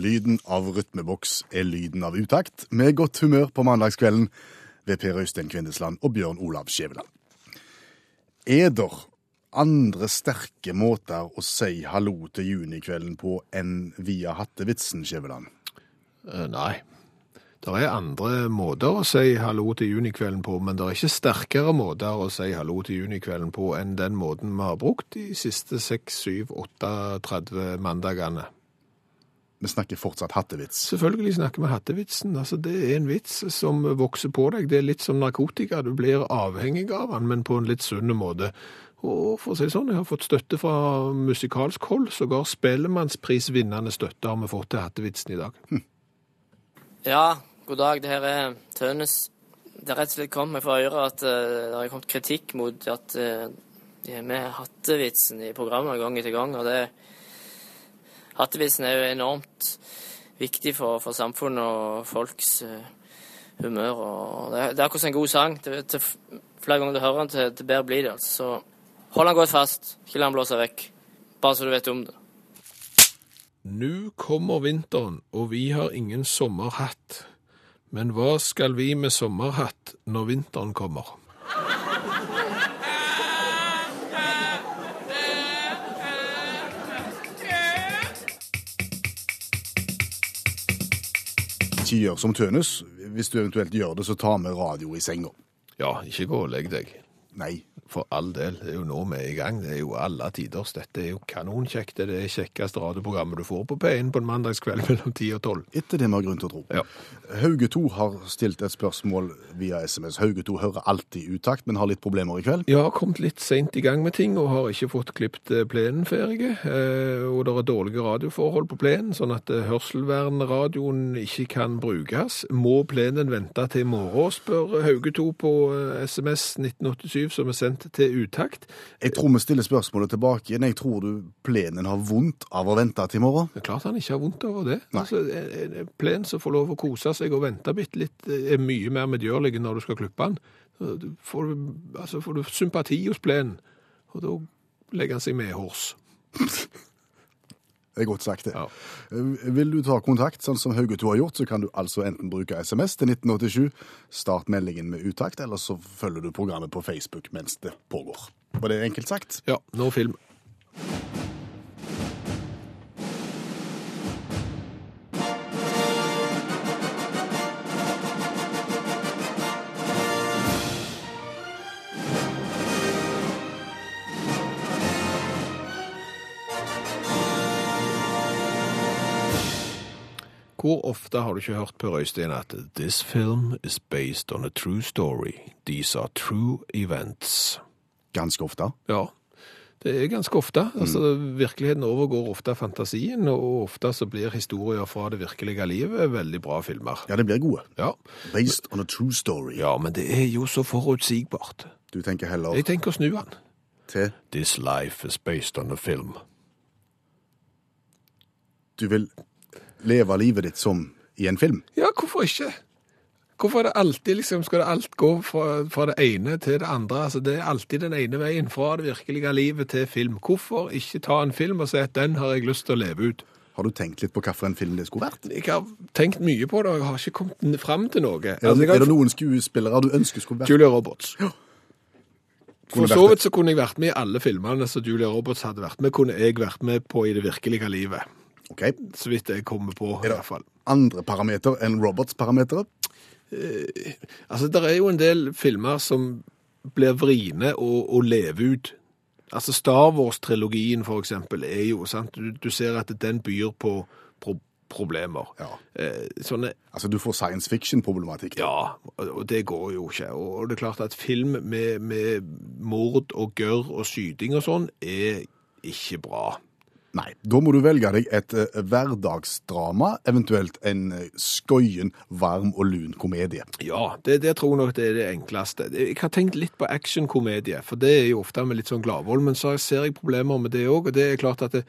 Lyden av rytmeboks er lyden av utakt, med godt humør på mandagskvelden ved Per Øystein Kvindesland og Bjørn Olav Skjæveland. Er der andre sterke måter å si hallo til junikvelden på enn via hattevitsen, Skjæveland? Eh, Nei. Det er andre måter å si hallo til junikvelden på, men det er ikke sterkere måter å si hallo til junikvelden på enn den måten vi har brukt de siste 6, 7, 8, 30 mandagene. Vi snakker fortsatt hattevits. Selvfølgelig snakker vi hattevitsen. Altså, det er en vits som vokser på deg. Det er litt som narkotika. Du blir avhengig av den, men på en litt sunn måte. Og for å si det sånn, jeg har fått støtte fra musikalsk hold. Sågar Spellemannsprisvinnende støtte har vi fått til hattevitsen i dag. Ja, god dag. Det her er Tønes. Det er rett og slett kommet meg for øre at uh, det har kommet kritikk mot at uh, de er med hattevitsen i programmet gang etter gang. og det Hattevitsen er jo enormt viktig for, for samfunnet og folks eh, humør. og Det, det er akkurat en god sang. Til, til, flere ganger du hører den, til, til bedre blir det. altså. Så hold den godt fast. Ikke la den blåse vekk. Bare så du vet om det. Nå kommer vinteren, og vi har ingen sommerhatt. Men hva skal vi med sommerhatt når vinteren kommer? Ikke gjør som Tønes. Hvis du eventuelt gjør det, så ta med radio i senga. Ja, ikke gå og legg deg. Nei. For all del, det er jo nå vi er i gang. Det er jo alle tiders. Dette er jo kanonkjekt. Det er det kjekkeste radioprogrammet du får på P1 på en mandagskveld mellom 10 og 12. Etter det vi har grunn til å tro. Ja. Hauge 2 har stilt et spørsmål via SMS. Hauge 2 hører alltid utakt, men har litt problemer i kveld. Jeg har kommet litt seint i gang med ting og har ikke fått klippet eh, plenen ferdig. Eh, og det er dårlige radioforhold på plenen, sånn at eh, hørselvernradioen ikke kan brukes. Må plenen vente til i morgen, spør Hauge 2 på SMS 1987 som er sendt til utakt. Jeg tror vi stiller spørsmålet tilbake igjen. Jeg tror du plenen har vondt av å vente til i morgen. Det er klart han ikke har vondt over det. Nei. Altså, en en plen som får lov å kose seg og vente bitte litt, eh, er mye mer medgjørlig når du skal klippe den. Så du Får altså, får du sympati hos plenen, og da legger han seg medhårs. Det er godt sagt, det. Ja. Eh, Vil du ta kontakt, sånn som Hauge 2 har gjort, så kan du altså enten bruke SMS til 1987, start meldingen med utakt, eller så følger du programmet på Facebook mens det pågår. Var det enkelt sagt? Ja, nå film. Hvor ofte har du ikke hørt Per Øystein at This film is based on a true story. These are true events. Ganske ofte. Ja, det er ganske ofte. Altså, virkeligheten overgår ofte fantasien, og ofte så blir historier fra det virkelige livet veldig bra filmer. Ja, det blir gode. Ja, Based on a true story. ja men det er jo så forutsigbart. Du tenker heller Jeg tenker å snu den. til This life is based on a film. Du vil leve livet ditt som i en film. Ja, hvorfor ikke? Hvorfor er det alltid, liksom, skal det alt gå fra, fra det ene til det andre? Altså, det er alltid den ene veien, fra det virkelige livet til film. Hvorfor ikke ta en film og si at den har jeg lyst til å leve ut? Har du tenkt litt på hvilken film det skulle vært? Jeg har tenkt mye på det, og jeg har ikke kommet fram til noe. Er Altså, det, jeg har er det noen skuespillere du ønsker skulle vært Julia Roberts. For så vidt så kunne jeg vært med i alle filmene som Julia Roberts hadde vært med, kunne jeg vært med på i det virkelige livet. Ok. Så vidt jeg kommer på, i det- hvert fall. Andre parameter enn Roberts parametere? Altså, det er jo en del filmer som blir vriene å, å leve ut. Altså, Star Wars-trilogien, for eksempel, er jo, sant? Du, du ser at den byr på pro problemer. Ja. Eh, sånne Altså, du får science fiction-problematikk. Ja, og og det går jo ikke. Og det er klart at film med, med mord og gørr og skyting og sånn er ikke bra. Nei, da må du velge deg et eh, hverdagsdrama, eventuelt en eh, skøyen, varm og lun komedie. Ja, det, det tror jeg nok det er det enkleste. Jeg har tenkt litt på actionkomedie, for det er jo ofte med litt sånn gladvold, men så ser jeg problemer med det òg, og det er klart at det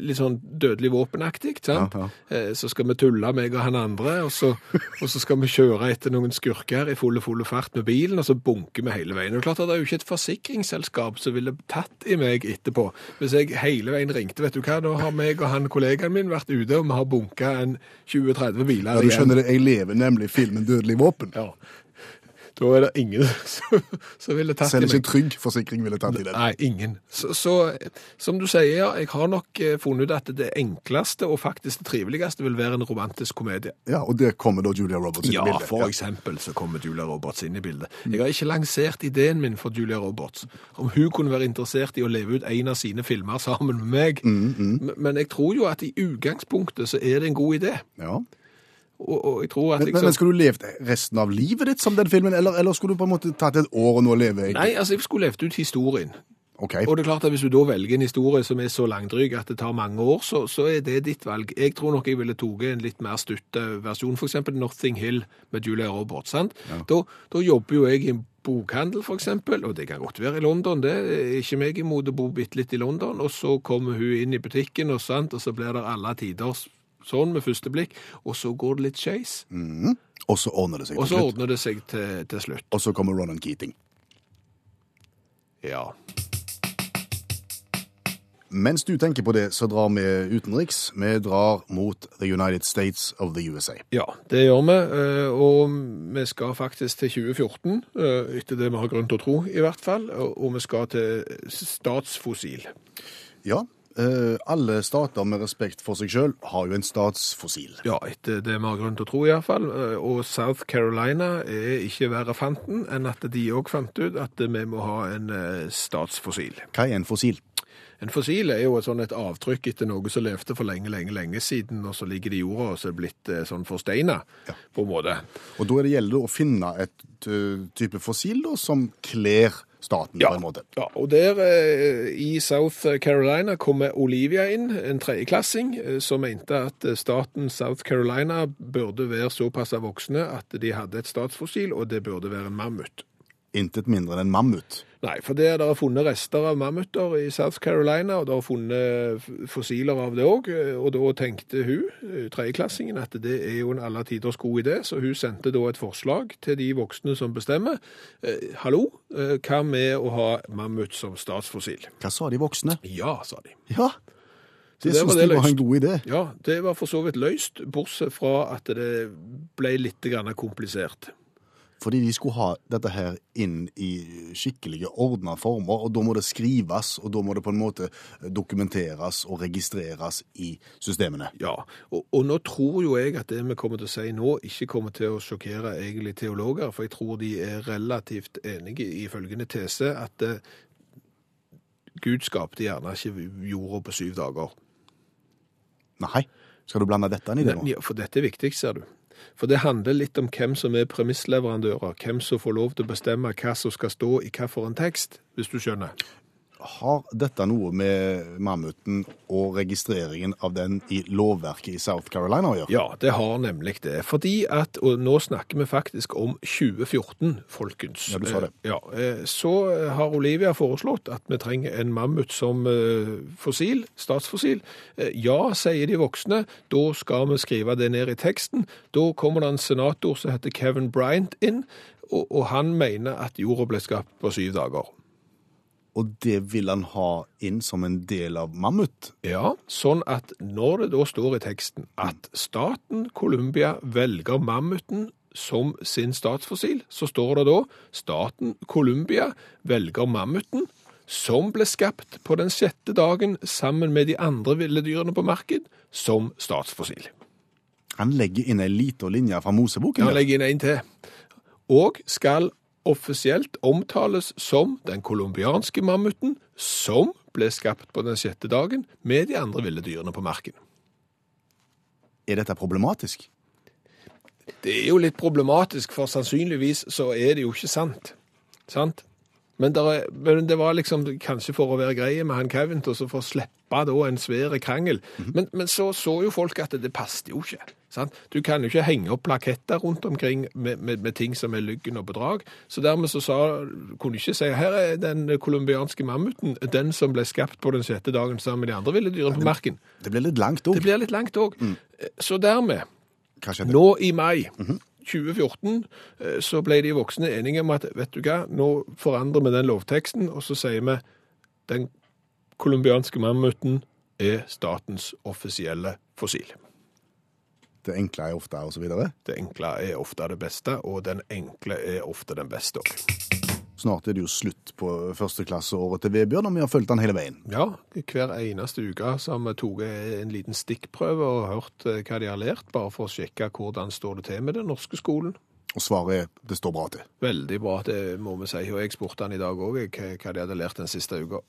litt sånn dødelig våpenaktig, sant? Ja, Eh, Så skal vi tulle, meg og han andre, og så, og så skal vi kjøre etter noen skurker i full full fart med bilen, og så bunker vi hele veien. Og klart at det er jo ikke et forsikringsselskap som ville tatt i meg etterpå, hvis jeg hele veien ringte, vet du hva, nå har meg og han kollegaen min vært ute, og vi har bunka en 20-30 biler Ja, du skjønner det, Jeg lever nemlig filmen 'Dødelig våpen'. Ja. Da er det ingen som, som ville tatt Selv i meg. ikke Trygg Forsikring ville tatt i den. Nei, ingen. Så, så som du sier, ja, jeg har nok eh, funnet ut at det enkleste og faktisk det triveligste vil være en romantisk komedie. Ja, Og der kommer da Julia Roberts inn i Ja, bildet. for eksempel så kommer Julia Roberts inn i bildet. Jeg har ikke lansert ideen min for Julia Roberts. Om hun kunne være interessert i å leve ut en av sine filmer sammen med meg. Men- Men jeg tror jo at i utgangspunktet så er det en god idé. Ja. Og, og jeg tror at Men, liksom... men Skulle du levd resten av livet ditt som den filmen, eller, eller skulle du på en måte tatt et år og nå leve Egentlig? Nei, altså jeg skulle levd ut historien. OK. Og det er klart at hvis du da velger en historie som er så langdryg at det tar mange år, så, så er det ditt valg. Jeg tror nok jeg ville tatt en litt mer stutte versjon, eksempel Nothing Hill med Julia Roberts. sant? Da, da jobber jo jeg i en bokhandel, eksempel, og det kan godt være i London, det er ikke meg imot å bo bitte litt i London, og så kommer hun inn i butikken, og, sant? og så blir det alle tiders sånn med første blikk, og så går det litt skeis, Og så ordner det seg og til så slutt. ordner det seg til, til slutt. Og så kommer Ronan Keating. Ja. Mens du tenker på det, så drar vi utenriks. Vi drar mot The United States of the USA. Ja, det gjør vi, eh, og vi skal faktisk til 2014, eh, etter det vi har grunn til å tro i hvert fall, og og vi skal til statsfossil. Ja, alle stater med respekt for seg sjøl har jo en statsfossil. Ja, etter det vi har grunn til å tro i hvert fall, eh, og South Carolina er ikke verre fanten enn at de òg fant ut at vi må ha en eh, statsfossil. Hva er en fossil? En fossil er jo et, sånn et avtrykk etter noe som levde for lenge, lenge, lenge siden, og så ligger det i jorda og så er det blitt eh, sånn forsteina, Ja. på en måte. Og da er det gjelder å finne et eh, type fossil da, som kler staten på en måte. Ja, og der eh, i South Carolina kommer Olivia inn, en tredjeklassing, eh, som mente at eh, staten South Carolina burde være såpass voksne at de hadde et statsfossil, og det burde være en mammut. Intet mindre enn en mammut. Nei, for det er funnet rester av mammuter i South Carolina, og det er funnet fossiler av det òg. Og da tenkte hun, eh, tredjeklassingen, at det er jo en alle tiders god idé, så hun sendte da et forslag til de voksne som bestemmer. Eh, hallo, eh, hva med å ha mammut som statsfossil? Hva sa de voksne? Ja, sa de. Ja, det det syns de var en god idé. Ja, det var for så vidt løst, bortsett fra at det ble litt grann komplisert. Fordi de skulle ha dette her inn i skikkelige, ordna former, og da må det skrives, og da må det på en måte dokumenteres og registreres i systemene. Ja, og, og nå tror jo jeg at det vi kommer til å si nå, ikke kommer til å sjokkere egentlig teologer, for jeg tror de er relativt enige i følgende tese, at eh, Gud skapte gjerne ikke jorda på syv dager. Nei, skal du blande dette inn i det nå? Ja, for dette er viktig, ser du. For det handler litt om hvem som er premissleverandører, hvem som får lov til å bestemme hva som skal stå i hvilken tekst, hvis du skjønner. Har dette noe med mammuten og registreringen av den i lovverket i South Carolina å gjøre? Ja, det har nemlig det. Fordi at, og nå snakker vi faktisk om 2014, folkens. Ja, du sa det. Eh, Ja, eh, så har Olivia foreslått at vi trenger en mammut som eh, fossil, statsfossil. Ja, sier de voksne, da skal vi skrive det ned i teksten. Da kommer det en senator som heter Kevin Bryant inn, og, og han mener at jorda ble skapt på syv dager. Og det vil han ha inn som en del av mammut? Ja, sånn at når det da står i teksten at staten Colombia velger mammuten som sin statsfossil, så står det da staten Colombia velger mammuten som ble skapt på den sjette dagen sammen med de andre ville dyrene på marked som statsfossil. Han legger inn ei lita linje fra Moseboken. Han legger inn en til. Og skal offisielt omtales som den colombianske mammuten som ble skapt på den sjette dagen med de andre ville dyrene på marken. Er dette problematisk? Det er jo litt problematisk, for sannsynligvis så er det jo ikke sant. Sant? Men, der er, men det var liksom kanskje for å være greie med han Cavent, og så for å slippe da en svær krangel. men, men så så jo folk at det, det passet jo ikke. Sant? Du kan jo ikke henge opp plaketter rundt omkring med, med, med ting som er lyggen og bedrag. Så dermed så sa, kunne du ikke si her er den colombianske mammuten, den som ble skapt på den sjette dagen sammen med de andre ville dyrene på marken. Det blir litt langt òg. Det blir litt langt òg. Så dermed nå i mai 2014 eh, så ble de voksne enige om at vet du hva, nå forandrer vi den lovteksten, og så sier vi den colombianske mammuten er statens offisielle fossil. Det enkle er ofte osv.? Det enkle er ofte det beste, og den enkle er ofte den beste òg. Snart er det jo slutt på førsteklasseåret til Vebjørn, og vi har fulgt han hele veien. Ja, hver eneste uke så har vi tatt en liten stikkprøve og hørt eh, hva de har lært, bare for å sjekke hvordan står det til med den norske skolen. Og svaret er det står bra til. Veldig bra, det må vi si. Og jeg spurte han i dag òg hva de hadde lært den siste uka.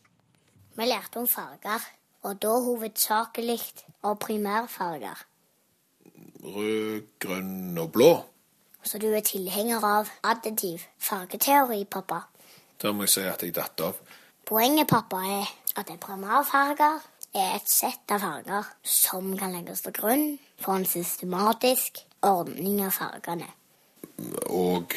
Vi lærte om farger, og da hovedsakelig og primærfarger. Rød, grønn og blå. Så du er tilhenger av additiv fargeteori, pappa? Da må jeg si at jeg datt av. Poenget, pappa, er at en primærfarger er et sett av farger som kan legges til grunn for en systematisk ordning av fargene. Og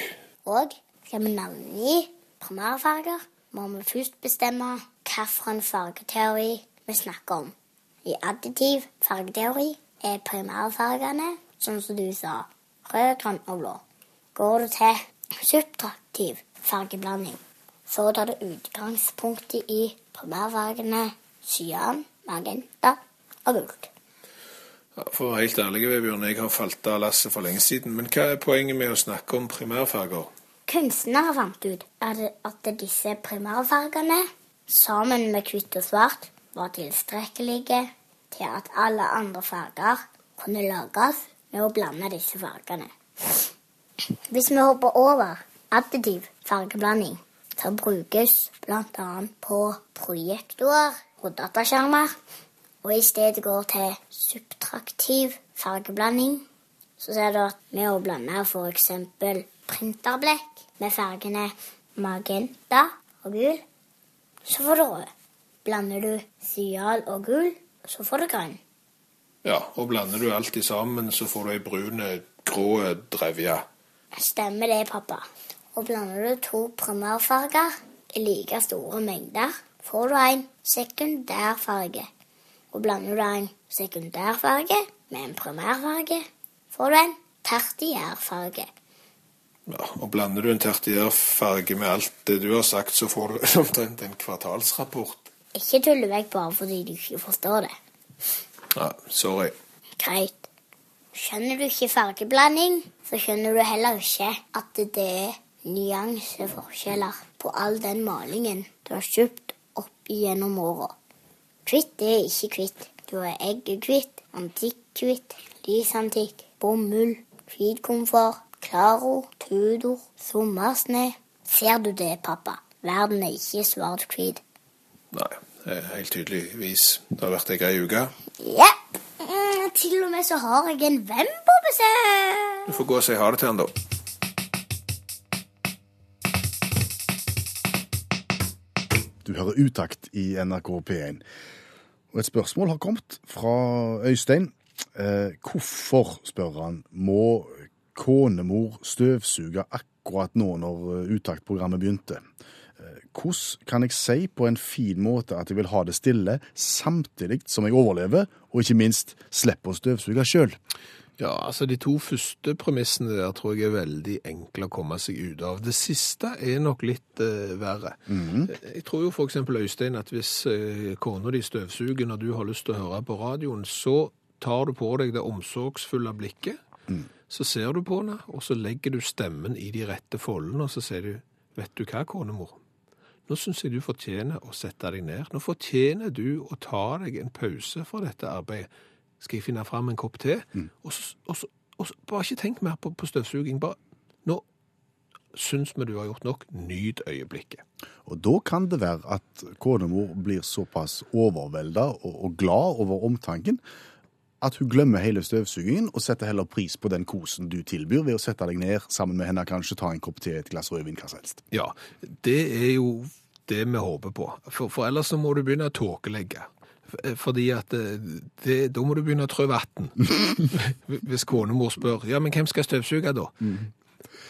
Og skal vi navngi primærfarger, må vi først bestemme hvilken fargeteori vi snakker om. I additiv fargeteori er primærfargene, sånn som du sa, rød, grønn og blå. Går du til subtraktiv fargeblanding, så tar du utgangspunktet i primærfargene cyan, magenta og gult. Ja, For å være helt ærlig, Vebjørn, jeg har falt av lasset for lenge siden. Men hva er poenget med å snakke om primærfarger? Kunstnere fant ut at disse primærfargene, sammen med hvitt og svart, var tilstrekkelige til at alle andre farger kunne lages med å blande disse fargene. Hvis vi hopper over additiv fargeblanding, så brukes bl.a. på projektorer og dataskjermer, og i stedet går til subtraktiv fargeblanding, så ser du at med å blande f.eks. printerblekk med fargene magenta og gul, så får du rød. Blander du sial og gul, så får du grønn. Ja, og blander du alt i sammen, så får du ei brun, grå drevje. Stemmer det, pappa. Og blander du to primærfarger i like store mengder, får du en sekundærfarge. Og blander du en sekundærfarge med en primærfarge, får du en tertiærfarge. Ja, og blander du en tertiærfarge med alt det du har sagt, så får du omtrent en kvartalsrapport. Ikke tulle vekk bare fordi du ikke forstår det. Ja, sorry. Greit. Skjønner du ikke fargeblanding, så skjønner du heller ikke at det er nyanseforskjeller på all den malingen du har kjøpt opp igjennom åra. Hvitt er ikke hvitt. Du har eggehvitt, antikkhvitt, lysantikk, bomull, hvitkomfort, klaro, tudor, sommersne. Ser du det, pappa? Verden er ikke svart-hvit. Nei, helt tydeligvis. Det har vært ei grei uke. Ja, mm, til og med så har jeg en venn på besøk. Du får gå og si ha det til han, da. Du hører utakt i NRK P1. Og et spørsmål har kommet fra Øystein. Eh, hvorfor, spør han, må konemor støvsuge akkurat nå når eh, utaktprogrammet begynte? Eh, hvordan kan jeg si på en fin måte at jeg vil ha det stille, samtidig som jeg overlever, og ikke minst slipper å støvsuge sjøl? Ja, altså De to første premissene der tror jeg er veldig enkle å komme seg ut av. Det siste er nok litt uh, verre. Jeg tror jo f.eks. Øystein at hvis uh, kona di støvsuger når du har lyst til å høre på radioen, så tar du på deg det omsorgsfulle blikket. Så ser du på henne, og så legger du stemmen i de rette foldene, og så sier du Vet du hva, konemor? Nå syns jeg du fortjener å sette deg ned. Nå fortjener du å ta deg en pause fra dette arbeidet. Skal jeg finne fram en kopp te? Og, så, og, så, og så, bare ikke tenk mer på, på støvsuging. Bare Nå syns vi du har gjort nok. Nyt øyeblikket. Og da kan det være at konemor blir såpass overvelda og, og glad over omtanken at hun glemmer hele støvsugingen og setter heller pris på den kosen du tilbyr ved å sette deg ned sammen med henne, kanskje ta en kopp te, et glass rødvin, hva som helst. Ja, det er jo det vi håper på. For, for ellers så må du begynne å tåkelegge. Fordi at eh, det, da må du begynne å trø vann. Hvis konemor spør ja, men hvem skal støvsuge da?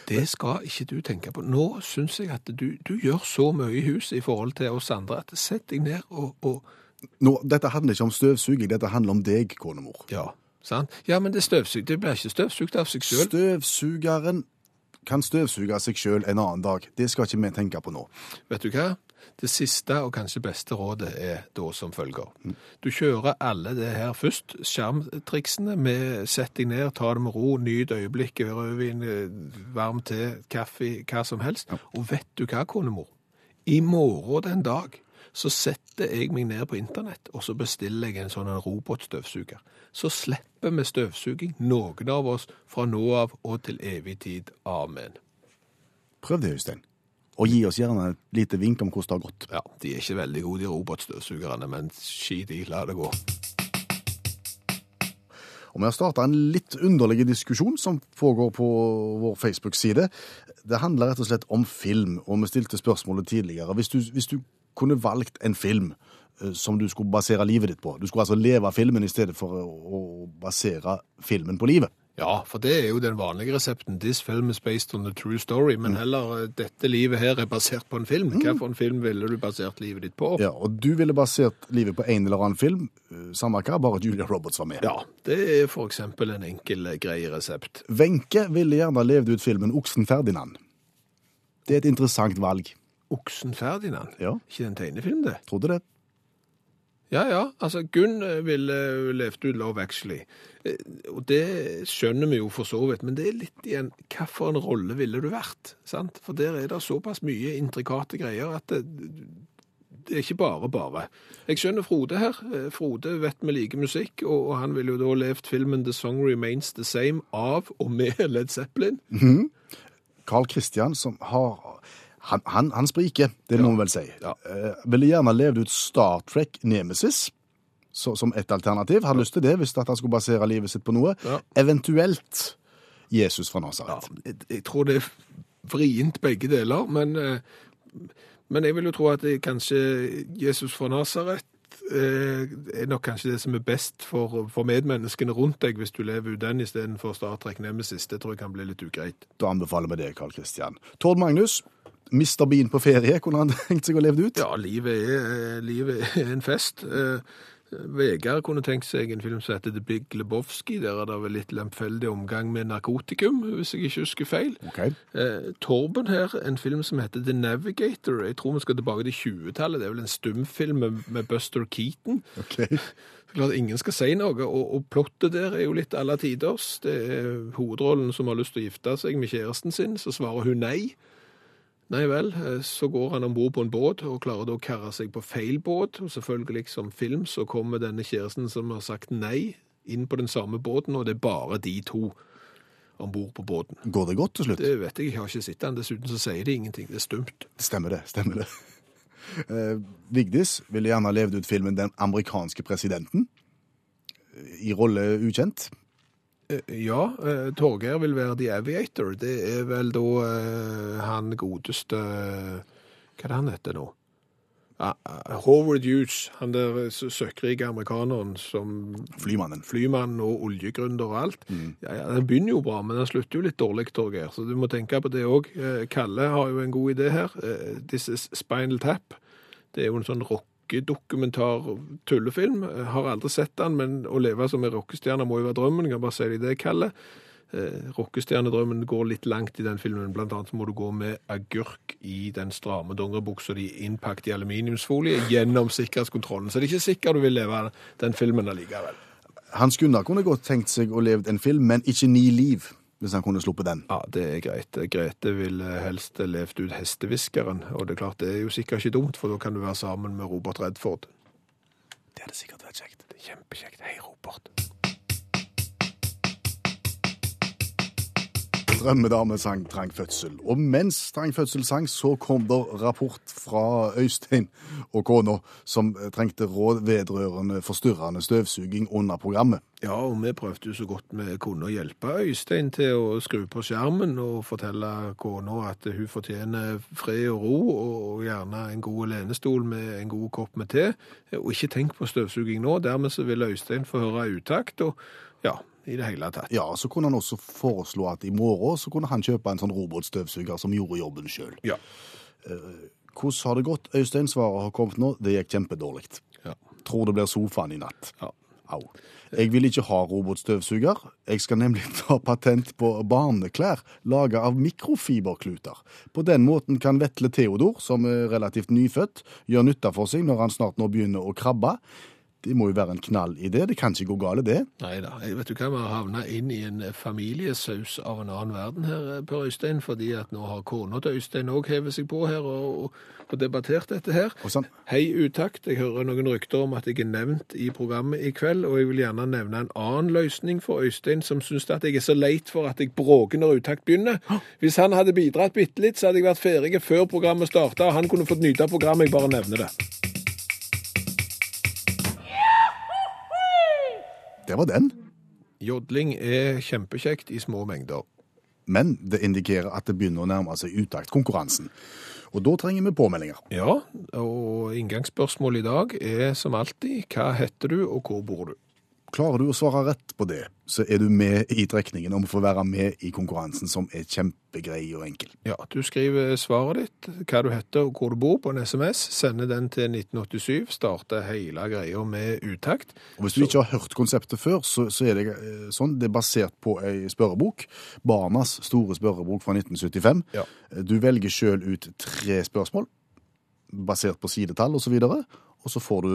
Det skal ikke du tenke på. Nå syns jeg at du, du gjør så mye i huset i forhold til oss andre at sett deg ned og, og Nå, dette handler ikke om støvsuging, dette handler om deg, konemor. Ja, sant? Ja, men det støvsug, det blir ikke støvsugd av seg sjøl. Støvsugeren kan støvsuge seg sjøl en annen dag. Det skal ikke vi tenke på nå. Vet du hva? Det siste og kanskje beste rådet er da som følger. Du kjører alle det her først, skjermtriksene med sett deg ned, ta det med ro, nyt øyeblikket, rødvin, eh, varm te, kaffe, hva som helst. Og vet du hva, konemor? I morgen den dag så setter jeg meg ned på internett, og så bestiller jeg en sånn robotstøvsuger. Så slipper vi støvsuging, noen av oss, fra nå av og til evig tid. Amen. Prøv det, Øystein. Og gi oss gjerne et lite vink om hvordan det har gått. Ja, de er ikke veldig gode, de robotstøvsugerne, men skit i, la det gå. Og vi har starta en litt underlig diskusjon som foregår på vår Facebook-side. Det handler rett og slett om film, og vi stilte spørsmålet tidligere. Hvis du, hvis du kunne valgt en film eh, som du skulle basere livet ditt på Du skulle altså leve filmen i stedet for å, basere filmen på livet. Ja, for det er jo den vanlige resepten. This film is based on a true story. Men heller eh, dette livet her er basert på en film. Hva for en film ville du basert livet ditt på? Ja, Og du ville basert livet på en eller annen film, eh, samme hva, bare Julia Roberts var med. Ja, det er for eksempel en enkel, grei resept. Wenche ville gjerne levd ut filmen Oksen Ferdinand. Det er et interessant valg. Oksen Ferdinand? Ja. Ikke en tegnefilm, det? Trodde det. Ja, ja. Altså, Gunn eh, ville eh, levd ut Love Actually. Eh, Og det skjønner vi jo for så vidt, men det er litt igjen hva for en rolle ville du vært? sant? For der er det såpass mye intrikate greier at det, det er ikke bare bare. Jeg skjønner Frode her. Frode vet vi liker musikk, og han ville jo da levd filmen The Song Remains The Same av og med Led Zeppelin. Carl Christian, som har Han, han, han spriker, det må vi vel si. Ja. Eh, ville gjerne levd ut Star Trek Nemesis så, som et alternativ. Har lyst til det hvis han skulle basere livet sitt på noe. Eventuelt Jesus fra Nasaret. jeg, jeg tror det er vrient begge deler, men, eh, men jeg vil jo tro at det kanskje Jesus fra Nasaret eh, er nok kanskje det som er best for, for medmenneskene rundt deg, hvis du lever ut den istedenfor Star Trek Nemesis. Det tror jeg kan bli litt ugreit. Da anbefaler vi det, Carl Christian. Tord Magnus, Mr. Bean på ferie, kunne han tenkt seg å leve det ut? Ja, livet er, eh, livet er en fest. Eh, Vegard kunne tenkt seg en film som heter The Big Lebowski. Der er det vel litt lemfeldig omgang med narkotikum, hvis jeg ikke husker feil. Okay. Eh, Torben her, en film som heter The Navigator. Jeg tror vi skal tilbake til 20-tallet. Det er vel en stumfilm med, med Buster Keaton. Okay. Klart Ingen skal si noe, og, og plottet der er jo litt alle tiders. Det er hovedrollen som har lyst til å gifte seg med kjæresten sin, så svarer hun nei. Nei vel, eh, så går han om bord på en båt og klarer da å karre seg på feil båt. Og selvfølgelig, som film, så kommer denne kjæresten som har sagt nei, inn på den samme båten, og det er bare de to om bord på båten. Går det godt til slutt? Det vet jeg, jeg har ikke sett den. Dessuten så sier de ingenting. Det er stumt. Stemmer det, stemmer det. Eh, Vigdis ville gjerne levd ut filmen Den amerikanske presidenten. I rolle ukjent. Eh, Ja, eh, Torgeir vil være The Aviator. Det er vel da uh, han godeste Hva er det han heter nå? Ah, ah, Howard Hughes, han der søkkrike amerikaneren som Flymannen. flymann og oljegründer og alt. Ja, ja, Den begynner jo bra, men den slutter jo litt dårlig, Torgeir. Så du må tenke på det òg. Kalle har jo en god idé her. This is Spinal Tap. Det er jo en sånn rockedokumentar-tullefilm. Har aldri sett den, men å leve som en rockestjerne må jo være drømmen. Jeg kan bare si deg det, Kalle. Eh, Rockestjernedrømmen går litt langt i den filmen. Blant annet må du gå med agurk i den stramme dongeribuksa di innpakket i aluminiumsfolie gjennom sikkerhetskontrollen. Så det er ikke sikkert du vil leve den filmen allikevel. Hans Gunnar kunne godt tenkt seg å leve en film, men ikke Ni liv, hvis han kunne sluppet den. Ja, det er greit. Grete vil helst levd ut hestehviskeren, og det er klart det er jo sikkert ikke dumt, for da kan du være sammen med Robert Redford. Det hadde sikkert vært kjekt. Det er kjempekjekt. Hei, Robert. Drømmedame sang Trang fødsel. Og mens Trang fødsel sang, så kom det rapport fra Øystein og kona, som trengte råd vedrørende forstyrrende støvsuging under programmet. Ja, og vi prøvde jo så godt vi kunne å hjelpe Øystein til å skru på skjermen og fortelle kona at hun fortjener fred og ro, og gjerne en god lenestol med en god kopp med te. Og ikke tenk på støvsuging nå. Dermed så vil Øystein få høre utakt, og ja, i det hele tatt. Ja, så kunne han også foreslå at i morgen så kunne han kjøpe en sånn robotstøvsuger som gjorde jobben sjøl. Ja. Hvordan har det gått? Øystein svaret har kommet nå. Det gikk kjempedårlig. ja. Tror det blir sofaen i natt. ja. Au. Jeg vil ikke ha robotstøvsuger. Jeg skal nemlig ta patent på barneklær laga av mikrofiberkluter. På den måten kan Vetle Theodor, som er relativt nyfødt, gjøre nytte for seg når han snart nå begynner å krabbe. Det må jo være en knall i det. Det kan ikke gå galt, det. Nei da. Vet du hva, vi har havna inn i en familiesaus av en annen verden her, Per Øystein, fordi at nå har kona til Øystein òg hevet seg på her og, og debattert dette her. Sånn. Hei, utakt. Jeg hører noen rykter om at jeg er nevnt i programmet i kveld, og jeg vil gjerne nevne en annen løsning for Øystein, som syns at jeg er så leit for at jeg bråker når utakt begynner. Hvis han hadde bidratt bitte litt, så hadde jeg vært ferdig før programmet starta, og han kunne fått nyte programmet. Jeg bare nevner det. Det var den. Jodling er kjempekjekt i små mengder. Men det indikerer at det begynner å nærme seg utaktkonkurransen. Og da trenger vi påmeldinger. Ja, og inngangsspørsmålet i dag er som alltid hva heter du, og hvor bor du? Klarer du å svare rett på det, så er du med i trekningen om å få være med i konkurransen, som er kjempegrei og enkel. Ja, du skriver svaret ditt, hva du heter og hvor du bor på en SMS, sender den til 1987, starter hele greia med utakt. Og Hvis du ikke har hørt konseptet før, så, så er det eh, sånn. Det er basert på ei spørrebok. Barnas store spørrebok fra 1975. Ja. Du velger sjøl ut tre spørsmål basert på sidetall osv. Og, så og så får du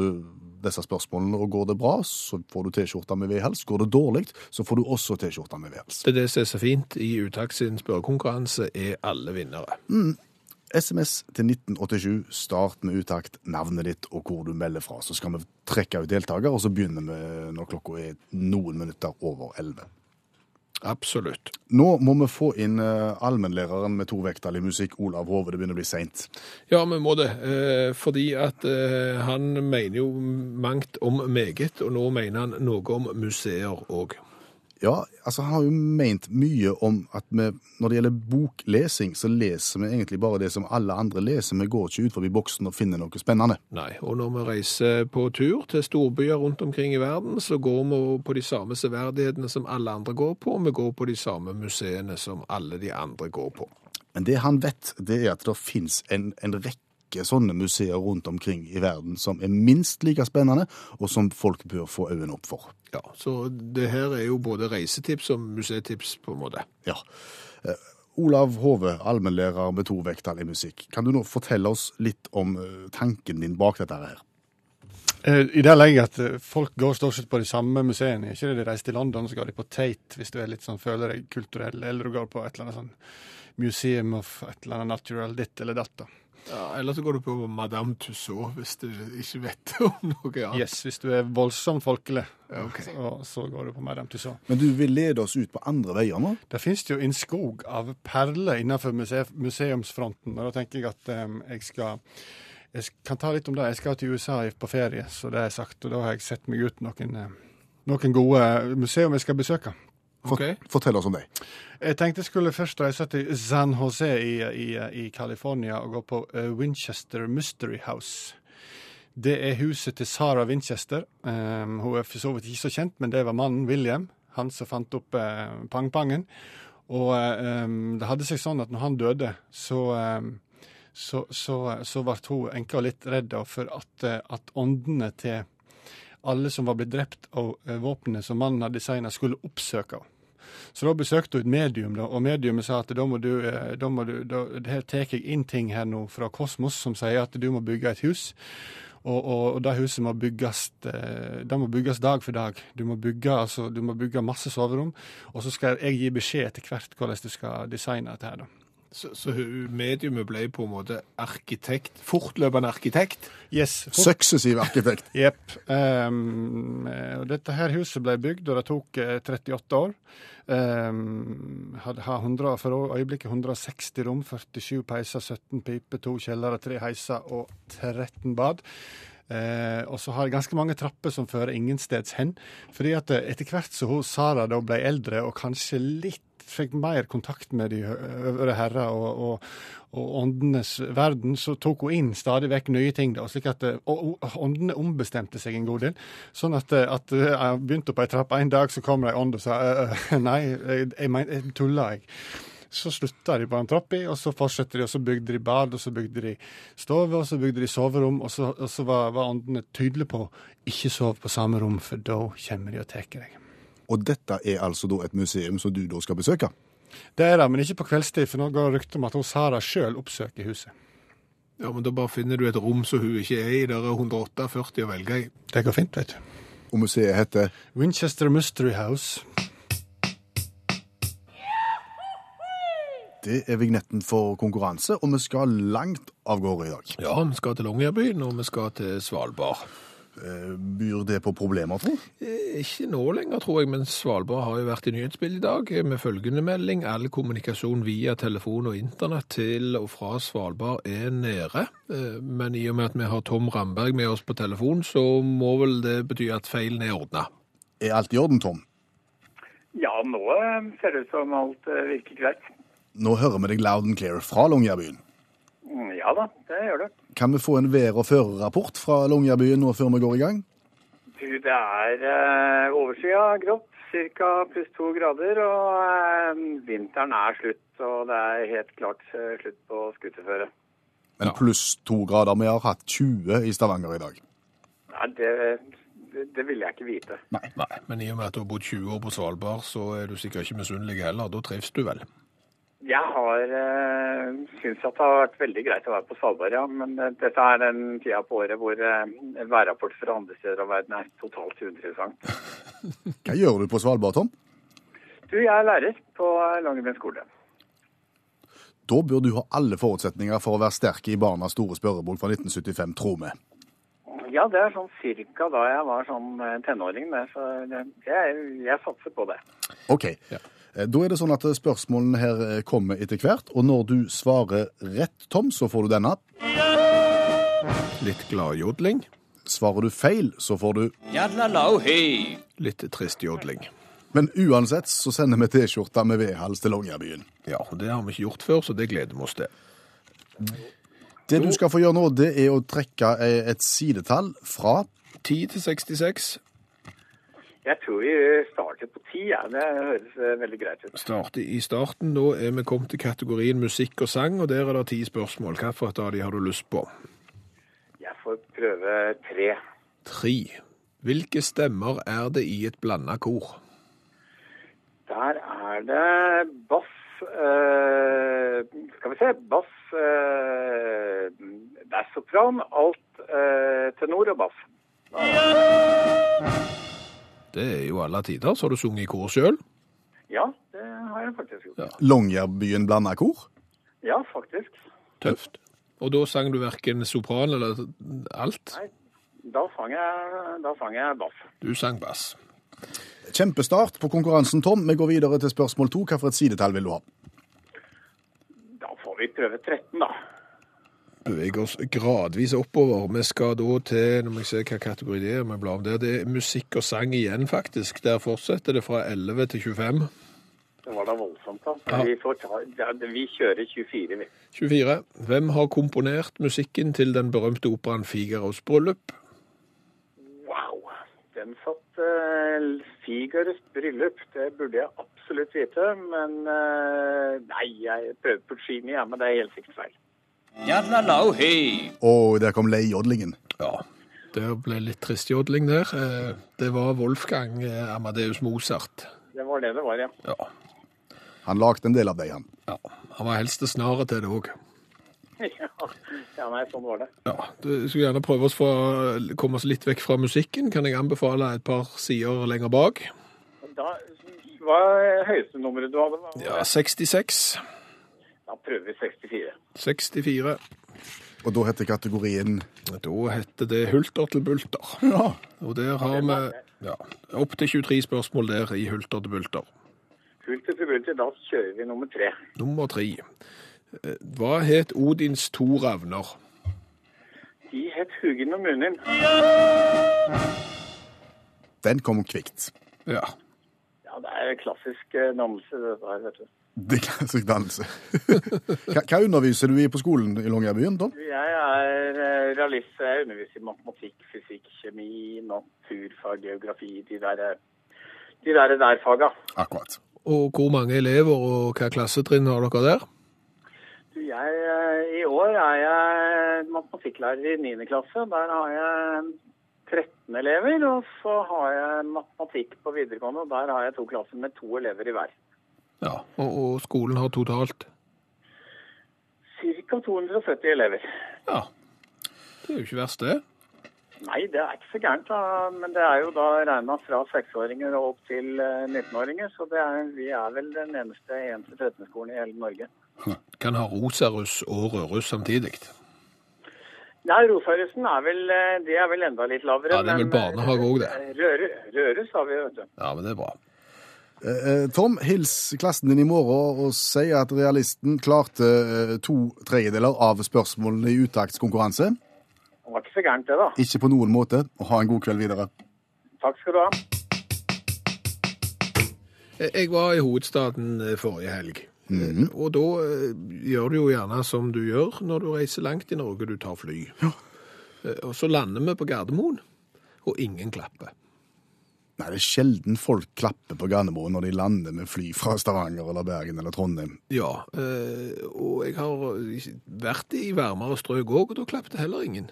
disse spørsmålene, og går det bra, så får du T-skjorta med vedhals. Går det dårlig, så får du også T-skjorta med vedhals. Det er det som er så fint i Utakt sin spørrekonkurranse, er alle vinnere. SMS til 1987, start med utakt, navnet ditt og hvor du melder fra. Så skal vi trekke ut deltaker, og så begynner vi når klokka er noen minutter over 11. Absolutt. Nå må vi få inn eh, allmennlæreren med tovektig musikk, Olav Hove. Det begynner å bli seint. Ja, vi må det. Eh, fordi at eh, han mener jo mangt om meget, og nå mener han noe om museer òg. Ja, altså han har jo ment mye om at vi, når det gjelder boklesing, så leser vi egentlig bare det som alle andre leser. Vi går ikke ut forbi boksen og finner noe spennende. Nei, og når vi reiser på tur til storbyer rundt omkring i verden, så går vi på de samme severdighetene som alle andre går på, og vi går på de samme museene som alle de andre går på. Men det han vet, det er at det fins en, en rekke sånne museer rundt omkring i verden som er minst like spennende, og som folk bør få øynene opp for. Ja, så det her er jo både reisetips og museetips, på en måte. Ja. Eh, Olav Hove, allmennlærer med to vekttall i musikk. Kan du nå fortelle oss litt om eh, tanken din bak dette her? Eh, I det legger jeg at folk går stort sett på de samme museene. Ikke det de reiser til London, så går de på Tate hvis du er litt sånn, føler deg kulturell, eller du går på et eller annet sånn Museum of et eller annet natural ditt eller datt. da. Ja, Eller så går du på Madame Tussauds hvis du ikke vet om noe annet. Yes, hvis du er voldsomt folkelig, okay. så, så går du på Madame Tussauds. Men du vil lede oss ut på andre veier nå? Det finnes jo en skog av perler innenfor muse museumsfronten, og da tenker jeg at um, jeg skal jeg kan ta litt om det. Jeg skal til USA på ferie, så det er sagt, og da har jeg sett meg ut noen, noen gode museum jeg skal besøke. Fort, okay. Fortell oss om det. Jeg tenkte jeg skulle først reise til San Jose i, i, i California og gå på eh, Winchester Mystery House. Det er huset til Sarah Winchester. Um, hun er for så vidt ikke så kjent, men det var mannen William, han som fant opp uh, pangpangen. Og um, det hadde seg sånn at når han døde, så um, så, så, så ble hun enka litt redd for at, eh, at åndene til alle som var blitt drept av våpenet som mannen hadde designa, skulle oppsøke henne. Så da besøkte hun et medium, da, og mediumet sa at da må du, eh, da må du da, Her tar jeg inn ting her nå fra kosmos som sier at du må bygge et hus. Og, og, og det huset må bygges, eh, det må bygges dag for dag. Du må bygge, altså, du må bygge masse soverom, og så skal jeg gi beskjed etter hvert hvordan du skal designe dette her. da. Så, så mediumet ble på en måte arkitekt, fortløpende arkitekt. Yes, fort- Suksessiv arkitekt. Jepp. Um, dette her huset ble bygd, og det tok eh, 38 år. Um, hadde har 100, for øyeblikket 160 rom, 47 peiser, 17 piper, to kjellere, tre heiser og 13 bad. Eh, og så har jeg ganske mange trapper som fører ingensteds hen. Fordi at eh, etter hvert så hun Sara da ble eldre og kanskje litt fikk mer kontakt med de øvre herrer og, og, og åndenes verden, så tok hun inn stadig vekk nye ting. da, slik at eh, og, Åndene ombestemte seg en god del. Sånn at, eh, at eh, jeg begynte på ei trapp en dag, så kom det ei ånd og sa nei, jeg, jeg, jeg tulla, jeg. Så slutta de på en trapp og så fortsatte de, og så bygde de bad, og så bygde de stove, og så bygde de soverom, og så, og så var, var åndene tydelige på ikke sov på samme rom, for da kommer de og tar deg. Og dette er altså da et museum som du da skal besøke? Det er det, men ikke på kveldstid, for nå går det rykte om at hun Sara sjøl oppsøker huset. Ja, men da bare finner du et rom som hun ikke er i. Der er 148 å velge i. Det går fint, vet du. Og museet heter Winchester Mystery House. Det er vignetten for konkurranse, og vi skal langt av gårde i dag. Ja, vi skal til Longyearbyen, og vi skal til Svalbard. Eh, Byr det på problemer, tro? Eh, Ikke nå lenger, tror jeg, men Svalbard har jo vært i nyhetsbildet i dag eh, med følgende melding. All kommunikasjon via telefon og internett til og fra Svalbard er nede. Eh, Men i og med at vi har Tom Ramberg med oss på telefon, så må vel det bety at feilen er ordna. Er alt i orden, Tom? Ja, nå ser det ut som alt virker greit. Nå hører vi deg loud and clear fra Longyearbyen. Mm, Ja da, det gjør det. Kan vi få en vær- og førerrapport fra Longyearbyen nå før vi går i gang? Du, det er eh, overskya grått, ca. pluss to grader, og eh, vinteren er slutt. Og det er helt klart eh, slutt på skuterføre. Men pluss to grader. Vi har hatt 20 i Stavanger i dag. Nei, det, det, det vil jeg ikke vite. Nei, men i og med at du har bodd 20 år på Svalbard, så er du sikkert ikke misunnelig heller. Da trives du vel? Jeg har øh, syns at det har vært veldig greit å være på Svalbard, ja. Men eh, dette er den tida på året hvor øh, værrapport fra andre steder av verden er totalt uinteressant. Hva gjør du på Svalbard, Tom? Du, jeg er lærer på Longyearbyen skole. Da bør du ha alle forutsetninger for å være sterk i Barnas store spørrebok fra 1975, tro vi. Ja, det er sånn cirka da jeg var sånn tenåring. Så jeg, jeg satser på det. OK. Eh, Da er det sånn at spørsmålene her eh, kommer etter hvert, og når du svarer rett, Tom, så får du denne. Litt gladjodling, Svarer du feil, så får du litt trist jodling. Men uansett så sender vi T-skjorta med vedhals til Longyearbyen. Ja, det har vi ikke gjort før, så det gleder vi oss til. Det du skal få gjøre nå, det er å trekke eh, et sidetall fra 10 til 66. Jeg tror vi starter på ti. Ja. Det høres eh, veldig greit ut. Starte i starten. Nå er vi kommet til kategorien musikk og sang, og der er det ti spørsmål. Hvilket av de har du lyst på? Jeg får prøve tre. Tre. Hvilke stemmer er det i et blanda kor? Der er det bass øh, Skal vi se. Bass øh, bass sopran, alt øh, tenor og bass. Det er jo alle tider. Så har du sunget i kor sjøl. Ja, det har jeg faktisk gjort. Ja. Longyearbyen blanda kor. Ja, faktisk. Tøft. Og da sang du verken sopran eller alt. Nei, da sang jeg, da sang jeg bass. Du sang bass. Kjempestart på konkurransen, Tom. Vi går videre til spørsmål to. Hvilket sidetall vil du ha? Da får vi prøve 13, da. Beveger oss gradvis oppover. Vi skal da til Nå må jeg se hva kategori det er. vi blar om der. Det er musikk og sang igjen, faktisk. Der fortsetter det fra 11 til 25. Det var da voldsomt, da. Ja. Vi, får ta, ja, vi kjører 24, vi. 24. Hvem har komponert musikken til den berømte operaen Figaros bryllup? Wow. Den satt uh, Figaros bryllup. Det burde jeg absolutt vite. Men uh, nei, jeg prøver Puccini, ja, men det er helt sikkert feil. Og der kom leiodlingen. Ja. Det ble litt trist jodling der. Eh, Det var Wolfgang eh, Amadeus Mozart. Det var det det var, ja. Ja. Han lagde en del av dem, han. ja. Han var helst snarere til det òg. ja. Ja, nei, sånn var det. Ja, du skulle gjerne prøve oss fra, komme oss litt vekk fra musikken. Kan jeg anbefale et par sider lenger bak? Da, hva er høyeste nummeret du hadde? Ja, 66. Da prøver vi 64. 64. Og da heter kategorien Da heter det Hulter til bulter. Ja. Og der har vi ja, opp til 23 spørsmål der i Hulter til bulter. Hulter til bulter, da kjører vi nummer tre. Nummer tre. Eh, Hva het Odins to ravner? De het Hugin og Munin. Den kom kvikt. Ja. Ja, det er klassisk namse, dannelse, dette her, vet du. Det klassisk dannelse. hva, hva underviser du i på skolen i Longyearbyen, Tom? Jeg er eh, realist, jeg underviser i matematikk, fysikk, kjemi, naturfag, geografi, de der, eh, de der, der faga. Akkurat. Og hvor mange elever og hva klassetrinn har dere der? Du, Jeg, eh, I år er jeg matematikklærer i 9. klasse. Der har jeg 13 elever. Og så har jeg matematikk på videregående, og der har jeg to klasser med to elever i hver. Ja. Og, og skolen har totalt? Ca. 270 elever. Ja. Det er jo ikke verst, det. Nei, det er ikke så gærent, da. Men det er jo da regna fra seksåringer og opp til eh, 19-åringer. Så det er, vi er vel den eneste 1-13-skolen i hele Norge. Kan ha rosarus og rødruss samtidig. Nei, Rosarussen er vel, eh, det er vel enda litt lavere. Ja, det er vel barnehage også, det. eh, Rørus har vi, vet du. Ja, men det er bra. Eh, eh, Tom, hils klassen din i morgen og si at realisten klarte eh, to tredjedeler av spørsmålene i uttaktskonkurranse. Det var ikke så gærent, det, da. Ikke på noen måte. Og ha en god kveld videre. Takk skal du ha. Jeg var i hovedstaden forrige helg. Eh, Og da gjør du jo gjerne som du gjør når du reiser langt i Norge, du tar fly. Ja. Og så lander vi på Gardermoen, og ingen klapper. Nei, Det er sjelden folk klapper på Gardermoen når de lander med fly fra Stavanger eller Bergen eller Trondheim. Ja, øh, og jeg har vært i varmere strøk òg, og da klappet heller ingen.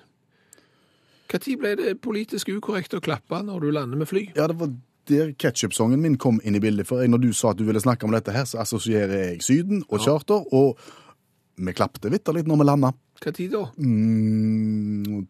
Når ble det politisk ukorrekt å klappe når du lander med fly? Ja, det var der ketchup-songen min kom inn i bildet. For når du sa at du ville snakke om dette her, så assosierer jeg Syden og charter, og vi klappte vitterlig når vi landa. Når da? Mm,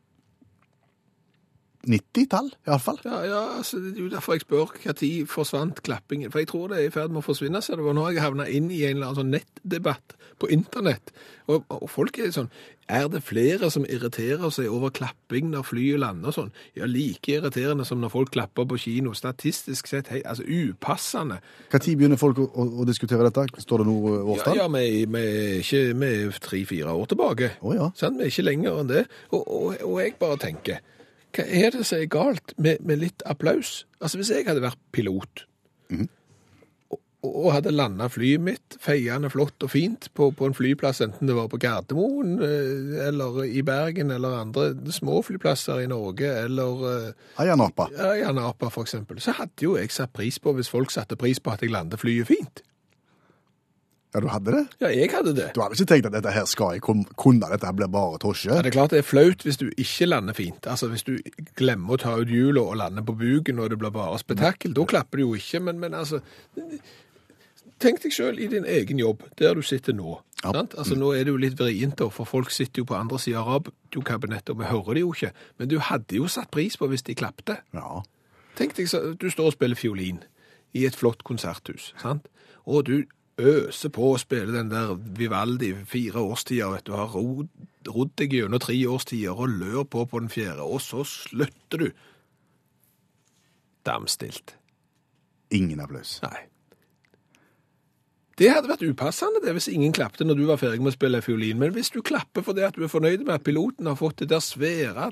90-tall, iallfall. Ja, ja, altså, det er jo derfor jeg spør når forsvant klappingen. For jeg tror det er i ferd med å forsvinne. Så det var nå jeg havna inn i en eller annen sånn nettdebatt på internett. Og, og folk er sånn Er det flere som irriterer seg over klapping når flyet lander og sånn? Ja, like irriterende som når folk klapper på kino. Statistisk sett hei, altså upassende. Når begynner folk å, å, å diskutere dette? Står det noe Ja, årstall? ja vi, vi er ikke tre-fire år tilbake. Oh, ja. Sant? Vi er ikke lenger enn det. Og, og, og jeg bare tenker, hva er det som er galt med, med litt applaus? Altså hvis jeg hadde vært pilot, og, og hadde landet flyet mitt, feiende flott og fint, på, på en flyplass, enten det var på Gardermoen, eh, eller i Bergen, eller andre små flyplasser i Norge, eller Ayanapa. Ayanapa. ja, i Anapa for eksempel, så hadde jo jeg satt pris på hvis folk satte pris på at jeg landet flyet fint. Ja, du hadde det? Ja, jeg hadde det. Du hadde ikke tenkt at dette her skal jeg kun- kunne, dette her blir bare tosje? Ja, det er klart det er flaut hvis du ikke lander fint. Altså hvis du glemmer å ta ut hjulet og lander på buken og det blir bare spetakkel, da klapper du jo ikke, men, men altså Tenk deg sjøl i din egen jobb, der du sitter nå. Ja. Sant? Altså Nå er det jo litt vrient, for folk sitter jo på andre sida av radiokabinettet, og vi hører det jo ikke. Men du hadde jo satt pris på hvis de klapte. Ja. Tenk deg, så, du står og spiller fiolin i et flott konserthus, sant? Og du øser på å spille den der Vivaldi fire årstider, vet du, har rodd deg gjennom tre årstider og lør på på den fjerde, og så slutter du. Damstilt. Ingen applaus. Nei. Det hadde vært upassende det, hvis ingen klappte når du var ferdig med å spille fiolin. Men hvis du klapper fordi at du er fornøyd med at piloten har fått det der svære,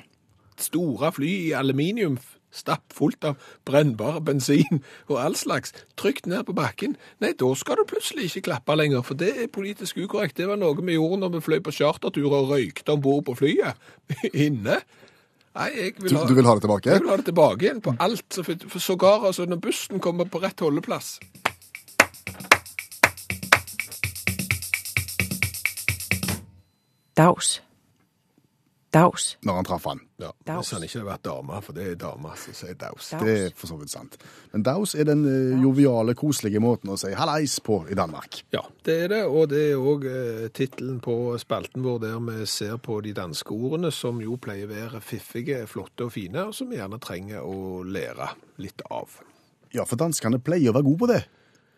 store fly i aluminium, stappfullt av brennbar bensin og all slags, trygt ned på bakken, nei, da skal du plutselig ikke klappe lenger, for det er politisk ukorrekt. Det var noe vi gjorde når vi fløy på charterturer og røykte om bord på flyet. Inne. Nei, jeg vil ha... du vil ha det tilbake? Jeg vil ha det tilbake igjen på alt. For, for sågar altså, når bussen kommer på rett holdeplass. Dags. Dags. Når han traff han. Ja, Daus. Hvis han ikke hadde vært dame, for det er dame som sier daus. Daus. Det er for så vidt sant. Men daus er den eh, joviale, koselige måten å si hallais på i Danmark. Ja, det er det, og det er òg eh, tittelen på spalten vår der vi ser på de danske ordene, som jo pleier å være fiffige, flotte og fine, og som vi gjerne trenger å lære litt av. Ja, for danskene pleier å være gode på det.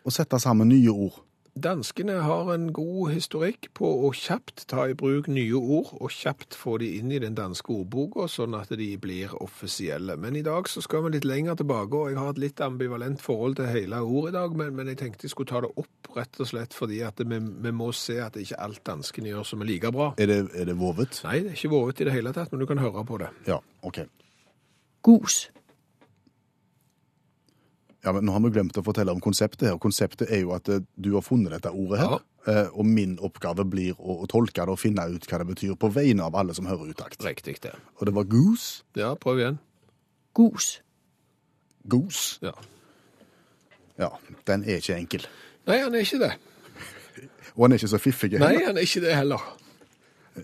Å sette sammen nye ord. Danskene har en god historikk på å kjapt ta i bruk nye ord, og kjapt få de inn i den danske ordboka, sånn at de blir offisielle. Men i dag så skal vi litt lenger tilbake, og jeg har et litt ambivalent forhold til hele ordet i dag, men, men jeg tenkte jeg skulle ta det opp rett og slett fordi at vi, vi må se at det ikke alt danskene gjør som er like bra. Er det, er det vovet? Nei, det er ikke vovet i det hele tatt, men du kan høre på det. Ja, OK. Gus. Ja, men Nå har vi glemt å fortelle om konseptet her. Konseptet er jo at eh, du har funnet dette ordet her, Ja. og min oppgave blir å, å tolke det og finne ut hva det betyr på vegne av alle som hører utakt. Riktig det. Og det var goose. Ja, prøv igjen. Gus. Goose. Ja. Ja, den er ikke enkel. Nei, han er ikke det. Og han er ikke så fiffig. heller. Nei, han er ikke det heller.